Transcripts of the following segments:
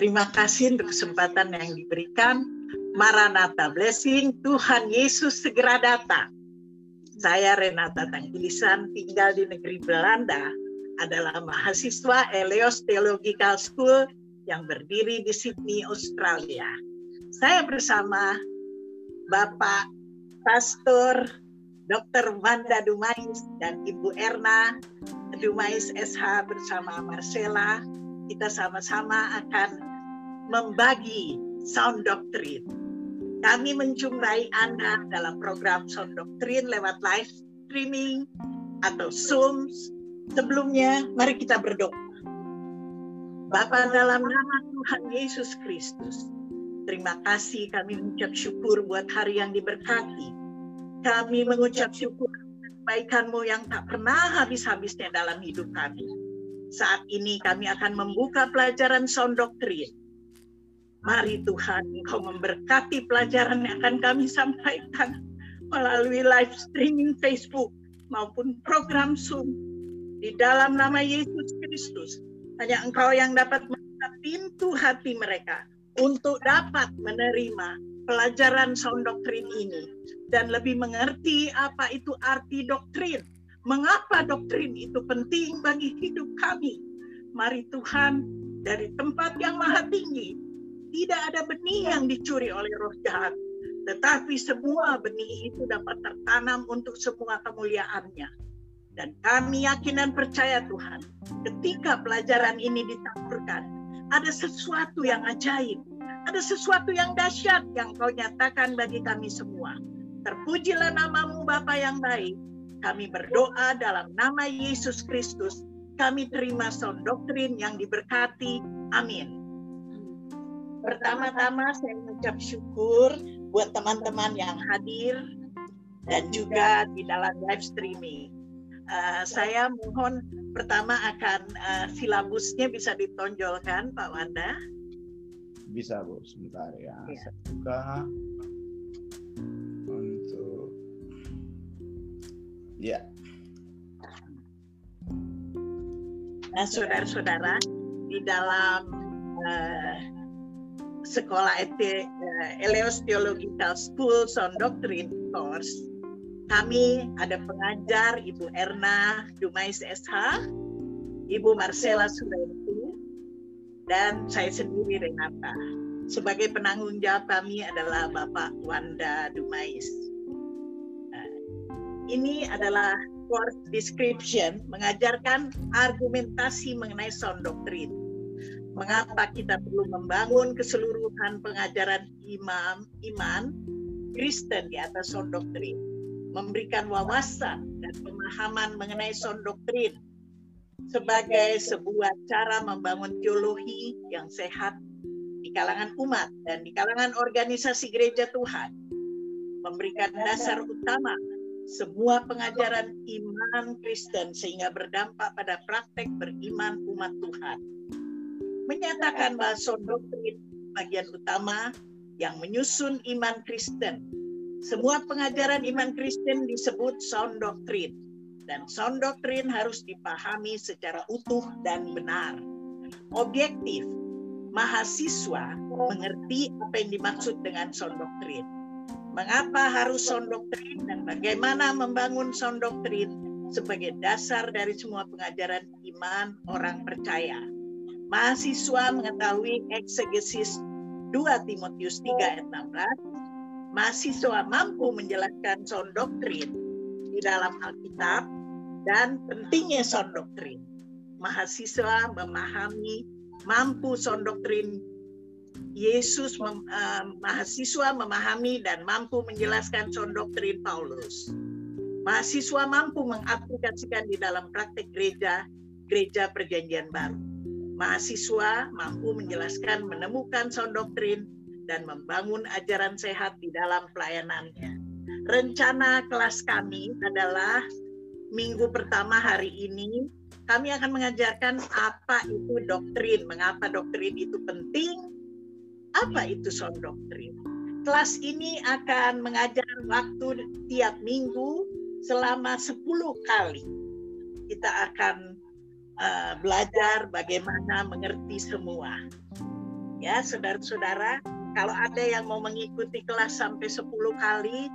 Terima kasih untuk kesempatan yang diberikan. Maranatha Blessing, Tuhan Yesus segera datang. Saya Renata Tangkilisan, tinggal di negeri Belanda, adalah mahasiswa Eleos Theological School yang berdiri di Sydney, Australia. Saya bersama Bapak Pastor Dr. Wanda Dumais dan Ibu Erna Dumais SH bersama Marcella. Kita sama-sama akan membagi sound doctrine. Kami menjumpai Anda dalam program sound doctrine lewat live streaming atau Zoom. Sebelumnya, mari kita berdoa. Bapa dalam nama Tuhan Yesus Kristus, terima kasih kami mengucap syukur buat hari yang diberkati. Kami mengucap syukur kebaikanmu yang tak pernah habis-habisnya dalam hidup kami. Saat ini kami akan membuka pelajaran sound doktrin. Mari Tuhan, Engkau memberkati pelajaran yang akan kami sampaikan melalui live streaming Facebook maupun program Zoom. Di dalam nama Yesus Kristus, hanya Engkau yang dapat membuka pintu hati mereka untuk dapat menerima pelajaran sound doktrin ini dan lebih mengerti apa itu arti doktrin. Mengapa doktrin itu penting bagi hidup kami? Mari Tuhan dari tempat yang maha tinggi tidak ada benih yang dicuri oleh roh jahat, tetapi semua benih itu dapat tertanam untuk semua kemuliaannya dan kami yakin dan percaya Tuhan, ketika pelajaran ini ditaburkan, ada sesuatu yang ajaib, ada sesuatu yang dahsyat yang kau nyatakan bagi kami semua. Terpujilah namamu Bapa yang baik. Kami berdoa dalam nama Yesus Kristus. Kami terima sound doktrin yang diberkati. Amin. Pertama-tama saya mengucap syukur buat teman-teman yang hadir dan juga di dalam live streaming. Uh, saya mohon pertama akan uh, silabusnya bisa ditonjolkan Pak Wanda. Bisa Bu, sebentar ya. ya. Saya buka untuk ya. Nah, saudara-saudara di dalam uh, sekolah ET, uh, Eleos Theological School Sound Doctrine Course kami ada pengajar Ibu Erna Dumais SH, Ibu Marcella Sulentu, dan saya sendiri Renata. Sebagai penanggung jawab kami adalah Bapak Wanda Dumais. Nah, ini adalah course description mengajarkan argumentasi mengenai sound doctrine. Mengapa kita perlu membangun keseluruhan pengajaran imam iman Kristen di atas sound doctrine memberikan wawasan dan pemahaman mengenai sound doktrin sebagai sebuah cara membangun teologi yang sehat di kalangan umat dan di kalangan organisasi gereja Tuhan. Memberikan dasar utama semua pengajaran iman Kristen sehingga berdampak pada praktek beriman umat Tuhan. Menyatakan bahwa doktrin bagian utama yang menyusun iman Kristen semua pengajaran iman Kristen disebut sound doctrine dan sound doctrine harus dipahami secara utuh dan benar. Objektif, mahasiswa mengerti apa yang dimaksud dengan sound doctrine. Mengapa harus sound doctrine dan bagaimana membangun sound doctrine sebagai dasar dari semua pengajaran iman orang percaya. Mahasiswa mengetahui eksegesis 2 Timotius 3 ayat 16 mahasiswa mampu menjelaskan sound doktrin di dalam Alkitab dan pentingnya sound doktrin. Mahasiswa memahami mampu sound doktrin Yesus mem, uh, mahasiswa memahami dan mampu menjelaskan sound doktrin Paulus. Mahasiswa mampu mengaplikasikan di dalam praktek gereja gereja perjanjian baru. Mahasiswa mampu menjelaskan menemukan sound doktrin dan membangun ajaran sehat di dalam pelayanannya. Rencana kelas kami adalah minggu pertama hari ini kami akan mengajarkan apa itu doktrin, mengapa doktrin itu penting, apa itu sound doktrin. Kelas ini akan mengajar waktu tiap minggu selama 10 kali. Kita akan uh, belajar bagaimana mengerti semua. Ya, saudara-saudara, kalau ada yang mau mengikuti kelas sampai 10 kali,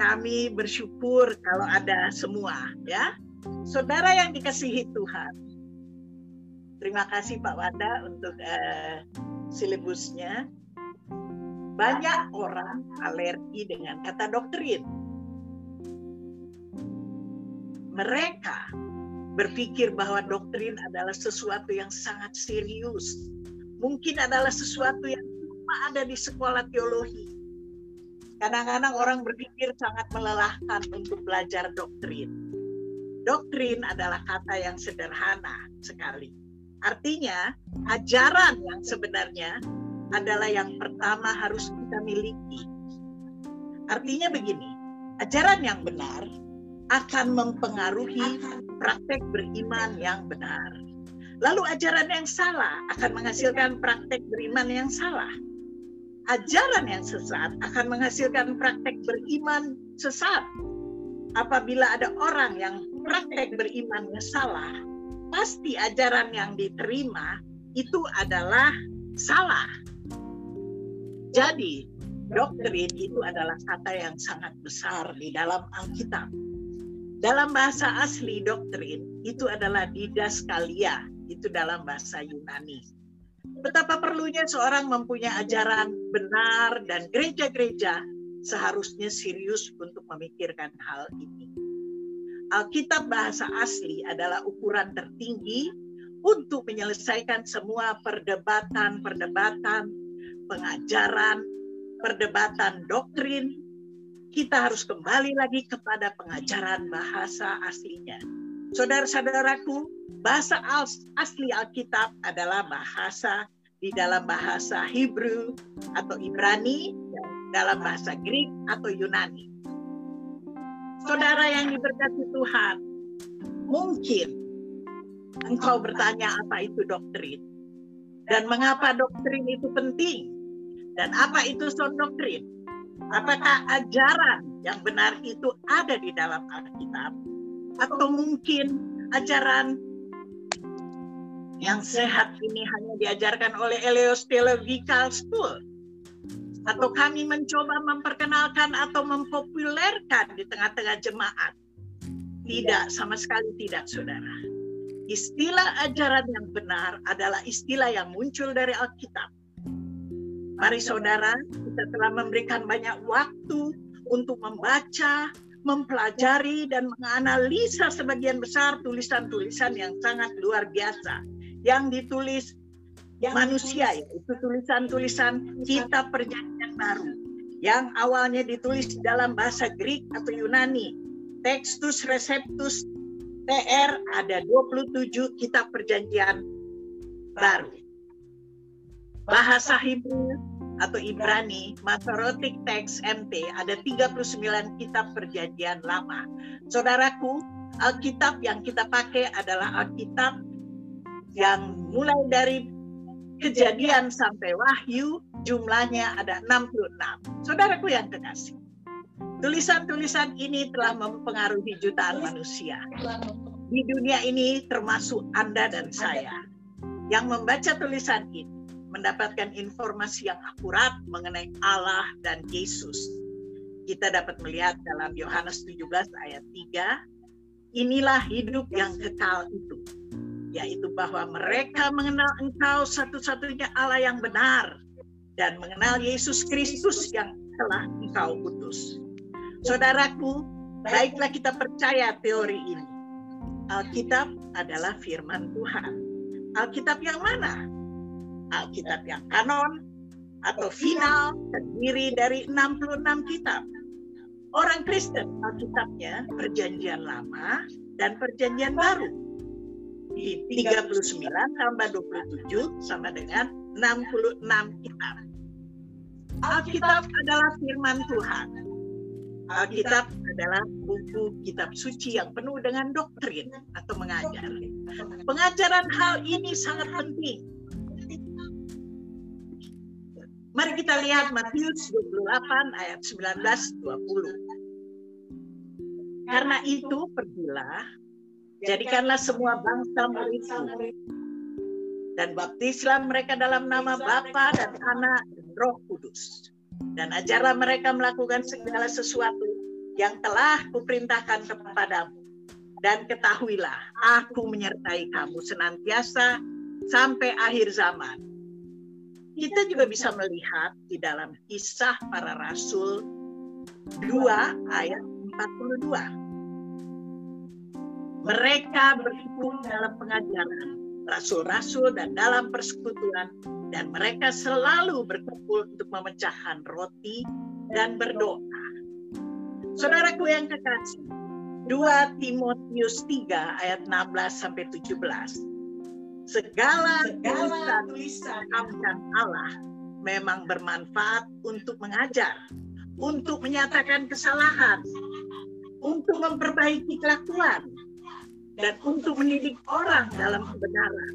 kami bersyukur kalau ada semua, ya. Saudara yang dikasihi Tuhan. Terima kasih Pak Wanda untuk uh, silibusnya. Banyak orang alergi dengan kata doktrin. Mereka berpikir bahwa doktrin adalah sesuatu yang sangat serius. Mungkin adalah sesuatu yang cuma ada di sekolah teologi. Kadang-kadang orang berpikir sangat melelahkan untuk belajar doktrin. Doktrin adalah kata yang sederhana sekali. Artinya, ajaran yang sebenarnya adalah yang pertama harus kita miliki. Artinya begini, ajaran yang benar akan mempengaruhi praktek beriman yang benar. Lalu ajaran yang salah akan menghasilkan praktek beriman yang salah. Ajaran yang sesat akan menghasilkan praktek beriman sesat. Apabila ada orang yang praktek berimannya salah, pasti ajaran yang diterima itu adalah salah. Jadi, doktrin itu adalah kata yang sangat besar di dalam Alkitab. Dalam bahasa asli doktrin itu adalah didaskalia, itu dalam bahasa Yunani. Betapa perlunya seorang mempunyai ajaran benar dan gereja-gereja seharusnya serius untuk memikirkan hal ini. Alkitab bahasa asli adalah ukuran tertinggi untuk menyelesaikan semua perdebatan-perdebatan pengajaran, perdebatan doktrin, kita harus kembali lagi kepada pengajaran bahasa aslinya. Saudara-saudaraku, bahasa asli Alkitab adalah bahasa di dalam bahasa Hebrew atau Ibrani, dalam bahasa Greek atau Yunani. Saudara yang diberkati Tuhan, mungkin engkau bertanya apa itu doktrin dan mengapa doktrin itu penting. Dan apa itu sound doktrin? Apakah ajaran yang benar itu ada di dalam Alkitab? Atau mungkin ajaran yang sehat ini hanya diajarkan oleh Eleos Theological School? Atau kami mencoba memperkenalkan atau mempopulerkan di tengah-tengah jemaat? Tidak, sama sekali tidak, saudara. Istilah ajaran yang benar adalah istilah yang muncul dari Alkitab Mari saudara, kita telah memberikan banyak waktu untuk membaca, mempelajari dan menganalisa sebagian besar tulisan-tulisan yang sangat luar biasa. Yang ditulis yang manusia ya itu tulisan-tulisan kitab perjanjian baru. Yang awalnya ditulis dalam bahasa Greek atau Yunani. Textus Receptus TR ada 27 kitab perjanjian baru. Bahasa Hebrew atau Ibrani, Masoretic Text MT, ada 39 kitab perjanjian lama. Saudaraku, Alkitab yang kita pakai adalah Alkitab yang mulai dari kejadian sampai wahyu, jumlahnya ada 66. Saudaraku yang kekasih, tulisan-tulisan ini telah mempengaruhi jutaan manusia. Di dunia ini termasuk Anda dan saya yang membaca tulisan ini mendapatkan informasi yang akurat mengenai Allah dan Yesus. Kita dapat melihat dalam Yohanes 17 ayat 3, inilah hidup yang kekal itu, yaitu bahwa mereka mengenal engkau satu-satunya Allah yang benar dan mengenal Yesus Kristus yang telah engkau utus. Saudaraku, baiklah kita percaya teori ini. Alkitab adalah firman Tuhan. Alkitab yang mana? Alkitab yang kanon atau final terdiri dari 66 kitab. Orang Kristen Alkitabnya perjanjian lama dan perjanjian baru. Di 39 tambah 27 sama dengan 66 kitab. Alkitab adalah firman Tuhan. Alkitab adalah buku kitab suci yang penuh dengan doktrin atau mengajar. Pengajaran hal ini sangat penting Mari kita lihat Matius 28 ayat 19 20. Karena itu pergilah, jadikanlah semua bangsa muridku. dan baptislah mereka dalam nama Bapa dan Anak dan Roh Kudus. Dan ajarlah mereka melakukan segala sesuatu yang telah kuperintahkan kepadamu. Dan ketahuilah, aku menyertai kamu senantiasa sampai akhir zaman. Kita juga bisa melihat di dalam kisah para rasul 2 ayat 42. Mereka berhimpun dalam pengajaran rasul-rasul dan dalam persekutuan dan mereka selalu berkumpul untuk memecahkan roti dan berdoa. Saudaraku yang kekasih, 2 Timotius 3 ayat 16 sampai 17. Segala, Segala tulisan tulisan Allah memang bermanfaat untuk mengajar, untuk menyatakan kesalahan, untuk memperbaiki kelakuan, dan untuk mendidik orang dalam kebenaran.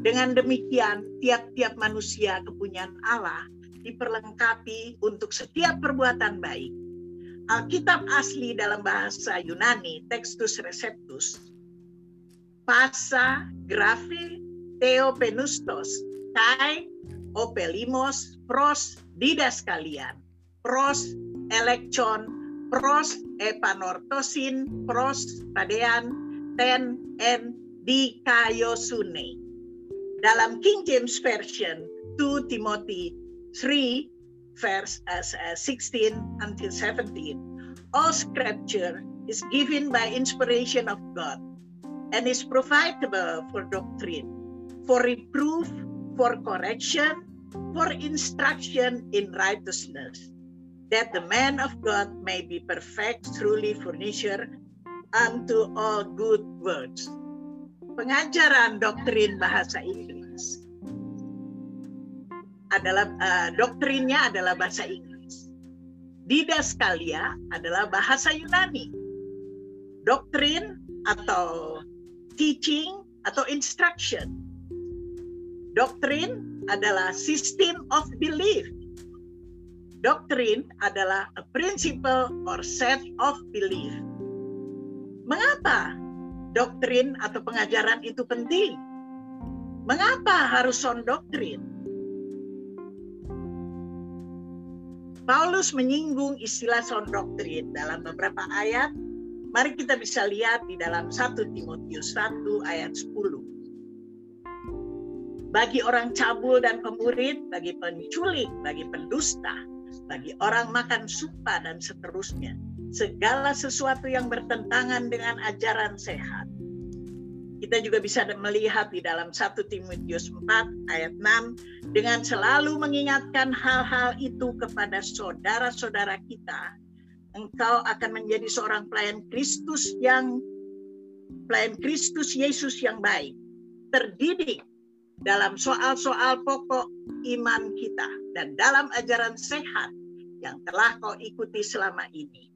Dengan demikian, tiap-tiap manusia kepunyaan Allah diperlengkapi untuk setiap perbuatan baik. Alkitab asli dalam bahasa Yunani, Textus Receptus, Pasa, Grafi, Theopenustos, Kai, Opelimos, Pros, Didaskalian, Pros, Elektion, Pros, Epanortosin, Pros, Padean, ten and dikaiosune. Dalam King James Version 2 Timothy 3 verse uh, 16 until 17 all scripture is given by inspiration of God and is profitable for doctrine for reproof for correction for instruction in righteousness that the man of God may be perfect truly furnisher unto all good words. Pengajaran doktrin bahasa Inggris adalah uh, doktrinnya adalah bahasa Inggris. Didaskalia adalah bahasa Yunani. Doktrin atau teaching atau instruction. Doktrin adalah system of belief. Doktrin adalah a principle or set of belief Mengapa doktrin atau pengajaran itu penting? Mengapa harus sound doktrin? Paulus menyinggung istilah sound doktrin dalam beberapa ayat. Mari kita bisa lihat di dalam 1 Timotius 1 ayat 10. Bagi orang cabul dan pemurid, bagi penculik, bagi pendusta, bagi orang makan supa dan seterusnya segala sesuatu yang bertentangan dengan ajaran sehat. Kita juga bisa melihat di dalam 1 Timotius 4 ayat 6 dengan selalu mengingatkan hal-hal itu kepada saudara-saudara kita. Engkau akan menjadi seorang pelayan Kristus yang pelayan Kristus Yesus yang baik, terdidik dalam soal-soal pokok iman kita dan dalam ajaran sehat yang telah kau ikuti selama ini.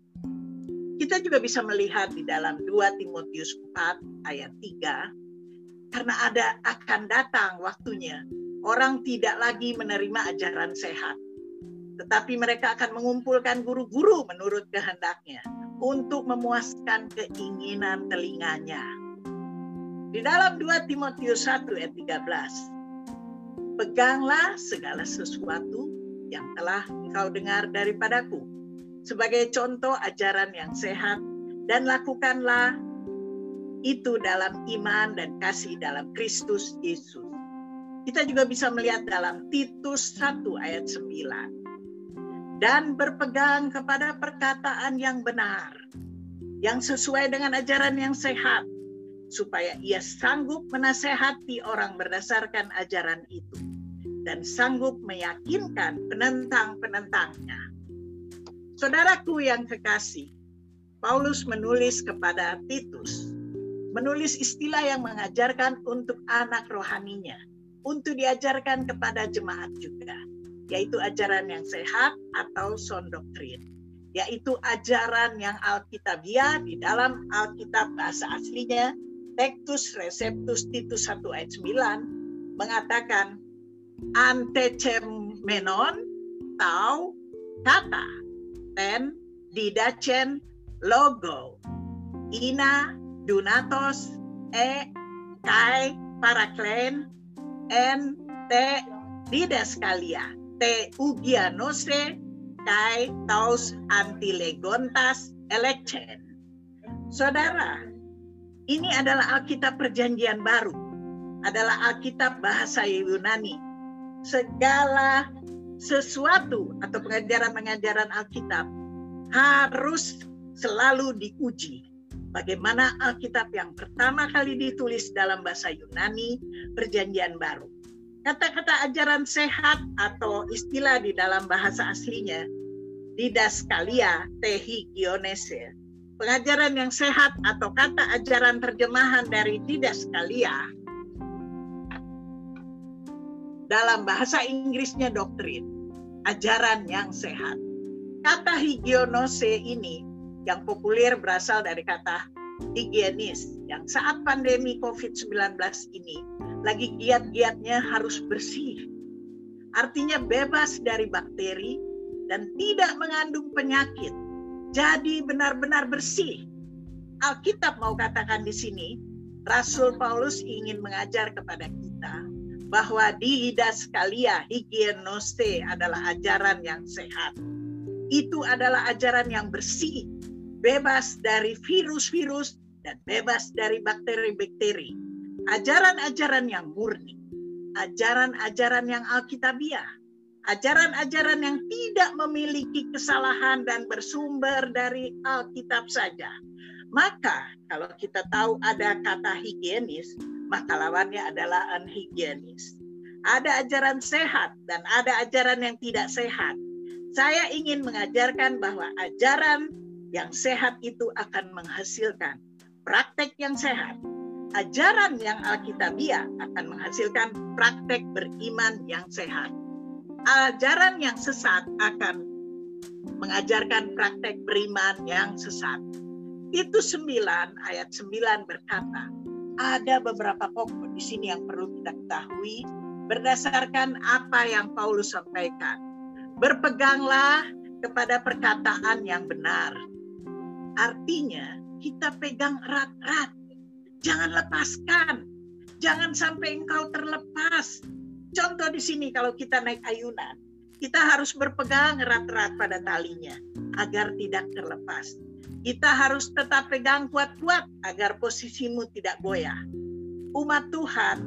Kita juga bisa melihat di dalam 2 Timotius 4 ayat 3 karena ada akan datang waktunya orang tidak lagi menerima ajaran sehat tetapi mereka akan mengumpulkan guru-guru menurut kehendaknya untuk memuaskan keinginan telinganya. Di dalam 2 Timotius 1 ayat 13, peganglah segala sesuatu yang telah engkau dengar daripadaku sebagai contoh ajaran yang sehat dan lakukanlah itu dalam iman dan kasih dalam Kristus Yesus. Kita juga bisa melihat dalam Titus 1 ayat 9. Dan berpegang kepada perkataan yang benar, yang sesuai dengan ajaran yang sehat, supaya ia sanggup menasehati orang berdasarkan ajaran itu, dan sanggup meyakinkan penentang-penentangnya. Saudaraku yang kekasih, Paulus menulis kepada Titus, menulis istilah yang mengajarkan untuk anak rohaninya, untuk diajarkan kepada jemaat juga, yaitu ajaran yang sehat atau sound doktrin, yaitu ajaran yang alkitabiah di dalam Alkitab bahasa aslinya, Textus Receptus Titus 1 ayat 9, mengatakan antecemenon tau kata ten didacen logo ina dunatos e kai paraklen en te didaskalia te ugianose kai taus antilegontas election. Saudara, ini adalah Alkitab Perjanjian Baru, adalah Alkitab bahasa Yunani. Segala sesuatu atau pengajaran-pengajaran Alkitab harus selalu diuji. Bagaimana Alkitab yang pertama kali ditulis dalam bahasa Yunani, Perjanjian Baru. Kata-kata ajaran sehat atau istilah di dalam bahasa aslinya, didaskalia tehi kionese pengajaran yang sehat atau kata ajaran terjemahan dari didaskalia dalam bahasa Inggrisnya doktrin, ajaran yang sehat. Kata higionose ini yang populer berasal dari kata higienis yang saat pandemi COVID-19 ini lagi giat-giatnya harus bersih. Artinya bebas dari bakteri dan tidak mengandung penyakit jadi benar-benar bersih. Alkitab mau katakan di sini, Rasul Paulus ingin mengajar kepada kita bahwa di Hidaskalia higienosti adalah ajaran yang sehat. Itu adalah ajaran yang bersih, bebas dari virus-virus dan bebas dari bakteri-bakteri. Ajaran-ajaran yang murni, ajaran-ajaran yang alkitabiah ajaran-ajaran yang tidak memiliki kesalahan dan bersumber dari Alkitab saja. Maka kalau kita tahu ada kata higienis, maka lawannya adalah unhigienis. Ada ajaran sehat dan ada ajaran yang tidak sehat. Saya ingin mengajarkan bahwa ajaran yang sehat itu akan menghasilkan praktek yang sehat. Ajaran yang alkitabiah akan menghasilkan praktek beriman yang sehat ajaran yang sesat akan mengajarkan praktek beriman yang sesat. Itu sembilan, ayat sembilan berkata, ada beberapa pokok di sini yang perlu kita ketahui berdasarkan apa yang Paulus sampaikan. Berpeganglah kepada perkataan yang benar. Artinya, kita pegang erat-erat. Jangan lepaskan. Jangan sampai engkau terlepas Contoh di sini kalau kita naik ayunan, kita harus berpegang erat-erat pada talinya agar tidak terlepas. Kita harus tetap pegang kuat-kuat agar posisimu tidak goyah. Umat Tuhan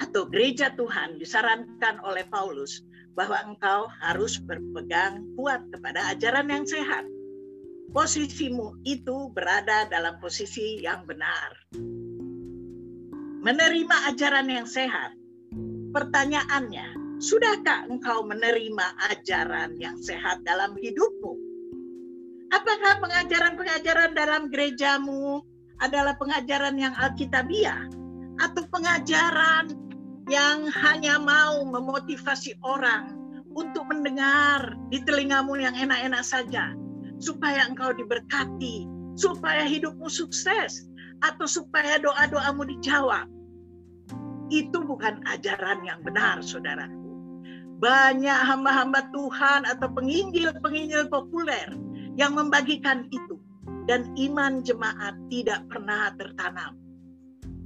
atau gereja Tuhan disarankan oleh Paulus bahwa engkau harus berpegang kuat kepada ajaran yang sehat. Posisimu itu berada dalam posisi yang benar. Menerima ajaran yang sehat Pertanyaannya, sudahkah engkau menerima ajaran yang sehat dalam hidupmu? Apakah pengajaran-pengajaran dalam gerejamu adalah pengajaran yang alkitabiah atau pengajaran yang hanya mau memotivasi orang untuk mendengar di telingamu yang enak-enak saja supaya engkau diberkati, supaya hidupmu sukses atau supaya doa-doamu dijawab itu bukan ajaran yang benar, saudaraku. Banyak hamba-hamba Tuhan atau penginjil-penginjil populer yang membagikan itu. Dan iman jemaat tidak pernah tertanam.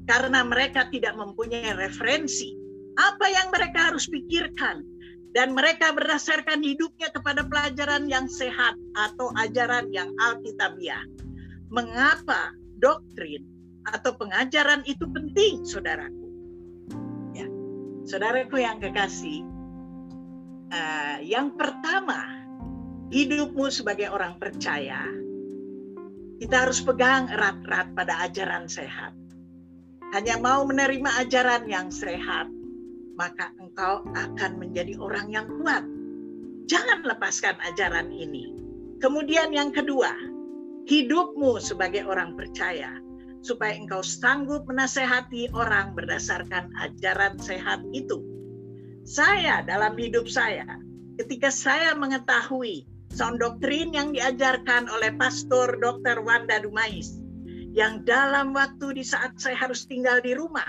Karena mereka tidak mempunyai referensi. Apa yang mereka harus pikirkan. Dan mereka berdasarkan hidupnya kepada pelajaran yang sehat atau ajaran yang alkitabiah. Mengapa doktrin atau pengajaran itu penting, saudaraku? Saudaraku yang kekasih, uh, yang pertama, hidupmu sebagai orang percaya, kita harus pegang erat-erat pada ajaran sehat. Hanya mau menerima ajaran yang sehat, maka engkau akan menjadi orang yang kuat. Jangan lepaskan ajaran ini. Kemudian yang kedua, hidupmu sebagai orang percaya supaya engkau sanggup menasehati orang berdasarkan ajaran sehat itu. Saya dalam hidup saya, ketika saya mengetahui sound doktrin yang diajarkan oleh Pastor Dr. Wanda Dumais, yang dalam waktu di saat saya harus tinggal di rumah,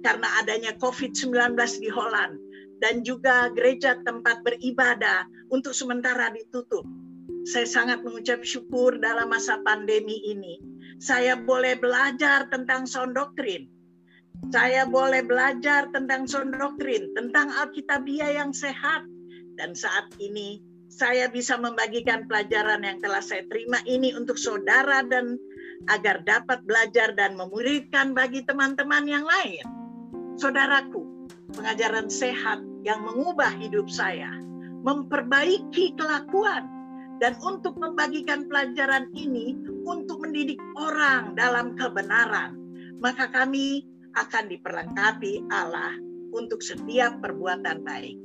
karena adanya COVID-19 di Holland, dan juga gereja tempat beribadah untuk sementara ditutup. Saya sangat mengucap syukur dalam masa pandemi ini saya boleh belajar tentang sound doktrin. Saya boleh belajar tentang sound doktrin, tentang Alkitabiah yang sehat. Dan saat ini saya bisa membagikan pelajaran yang telah saya terima ini untuk saudara dan agar dapat belajar dan memuridkan bagi teman-teman yang lain. Saudaraku, pengajaran sehat yang mengubah hidup saya, memperbaiki kelakuan, dan untuk membagikan pelajaran ini untuk mendidik orang dalam kebenaran, maka kami akan diperlengkapi Allah untuk setiap perbuatan baik.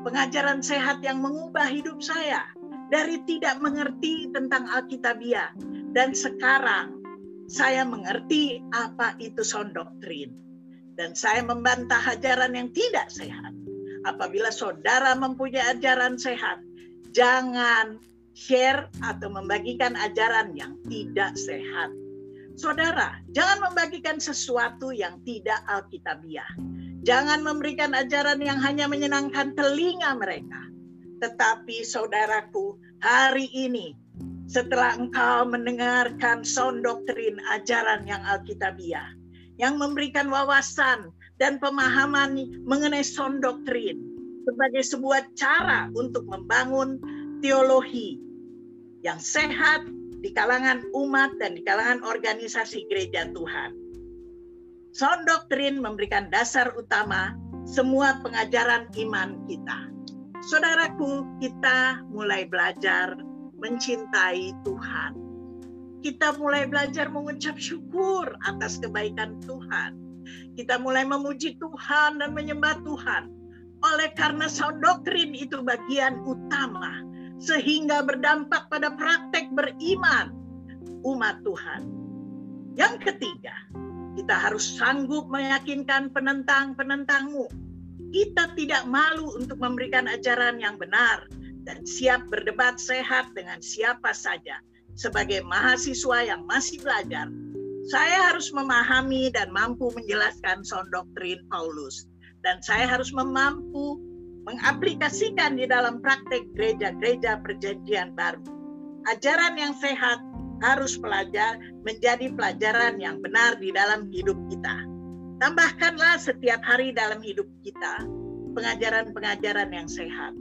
Pengajaran sehat yang mengubah hidup saya dari tidak mengerti tentang Alkitabiah dan sekarang saya mengerti apa itu sound doktrin dan saya membantah ajaran yang tidak sehat. Apabila saudara mempunyai ajaran sehat, jangan share atau membagikan ajaran yang tidak sehat Saudara, jangan membagikan sesuatu yang tidak alkitabiah. Jangan memberikan ajaran yang hanya menyenangkan telinga mereka. Tetapi saudaraku, hari ini setelah engkau mendengarkan sound doktrin ajaran yang alkitabiah, yang memberikan wawasan dan pemahaman mengenai sound doktrin sebagai sebuah cara untuk membangun teologi yang sehat di kalangan umat dan di kalangan organisasi gereja Tuhan. Sound doktrin memberikan dasar utama semua pengajaran iman kita. Saudaraku, kita mulai belajar mencintai Tuhan. Kita mulai belajar mengucap syukur atas kebaikan Tuhan. Kita mulai memuji Tuhan dan menyembah Tuhan. Oleh karena sound doktrin itu bagian utama sehingga berdampak pada praktek beriman umat Tuhan. Yang ketiga, kita harus sanggup meyakinkan penentang-penentangmu. Kita tidak malu untuk memberikan ajaran yang benar dan siap berdebat sehat dengan siapa saja. Sebagai mahasiswa yang masih belajar, saya harus memahami dan mampu menjelaskan sound doktrin Paulus. Dan saya harus memampu mengaplikasikan di dalam praktek gereja-gereja perjanjian baru. Ajaran yang sehat harus pelajar menjadi pelajaran yang benar di dalam hidup kita. Tambahkanlah setiap hari dalam hidup kita pengajaran-pengajaran yang sehat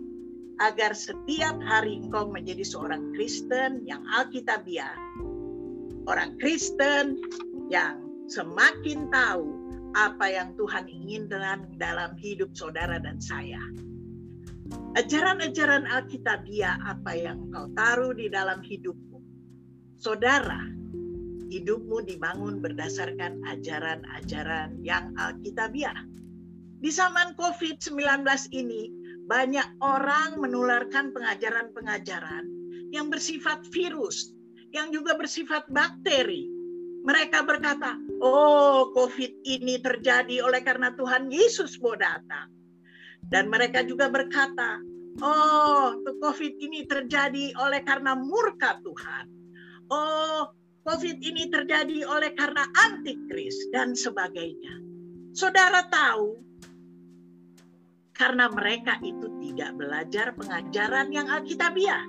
agar setiap hari engkau menjadi seorang Kristen yang alkitabiah. Orang Kristen yang semakin tahu apa yang Tuhan inginkan dalam hidup saudara dan saya ajaran-ajaran Alkitabiah apa yang kau taruh di dalam hidupmu. Saudara, hidupmu dibangun berdasarkan ajaran-ajaran yang Alkitabiah. Di zaman COVID-19 ini, banyak orang menularkan pengajaran-pengajaran yang bersifat virus, yang juga bersifat bakteri. Mereka berkata, oh COVID ini terjadi oleh karena Tuhan Yesus mau datang dan mereka juga berkata, oh COVID ini terjadi oleh karena murka Tuhan. Oh COVID ini terjadi oleh karena antikris dan sebagainya. Saudara tahu, karena mereka itu tidak belajar pengajaran yang alkitabiah.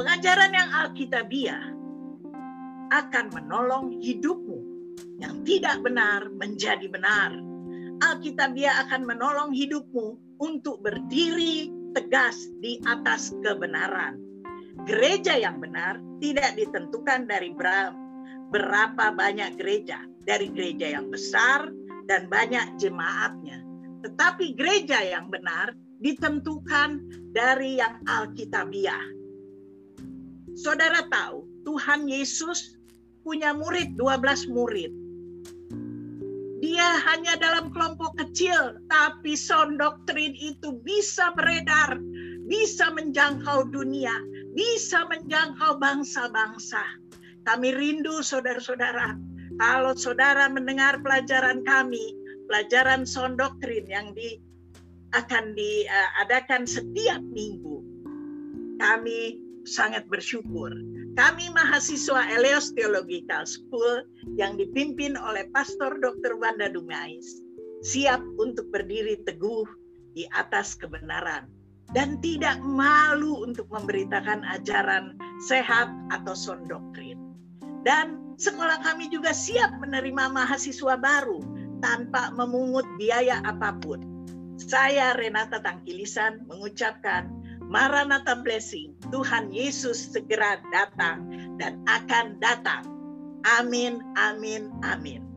Pengajaran yang alkitabiah akan menolong hidupmu yang tidak benar menjadi benar. Alkitabiah akan menolong hidupmu untuk berdiri tegas di atas kebenaran. Gereja yang benar tidak ditentukan dari berapa banyak gereja, dari gereja yang besar dan banyak jemaatnya. Tetapi gereja yang benar ditentukan dari yang Alkitabiah. Saudara tahu, Tuhan Yesus punya murid, 12 murid dia hanya dalam kelompok kecil, tapi sound doktrin itu bisa beredar, bisa menjangkau dunia, bisa menjangkau bangsa-bangsa. Kami rindu saudara-saudara, kalau saudara mendengar pelajaran kami, pelajaran sound doktrin yang di, akan diadakan setiap minggu. Kami sangat bersyukur kami mahasiswa Eleos Theological School yang dipimpin oleh Pastor Dr. Wanda Dumais siap untuk berdiri teguh di atas kebenaran dan tidak malu untuk memberitakan ajaran sehat atau sound. Dan sekolah kami juga siap menerima mahasiswa baru tanpa memungut biaya apa pun. Saya Renata Tangkilisan mengucapkan Maranatha Blessing, Tuhan Yesus segera datang dan akan datang. Amin, amin, amin.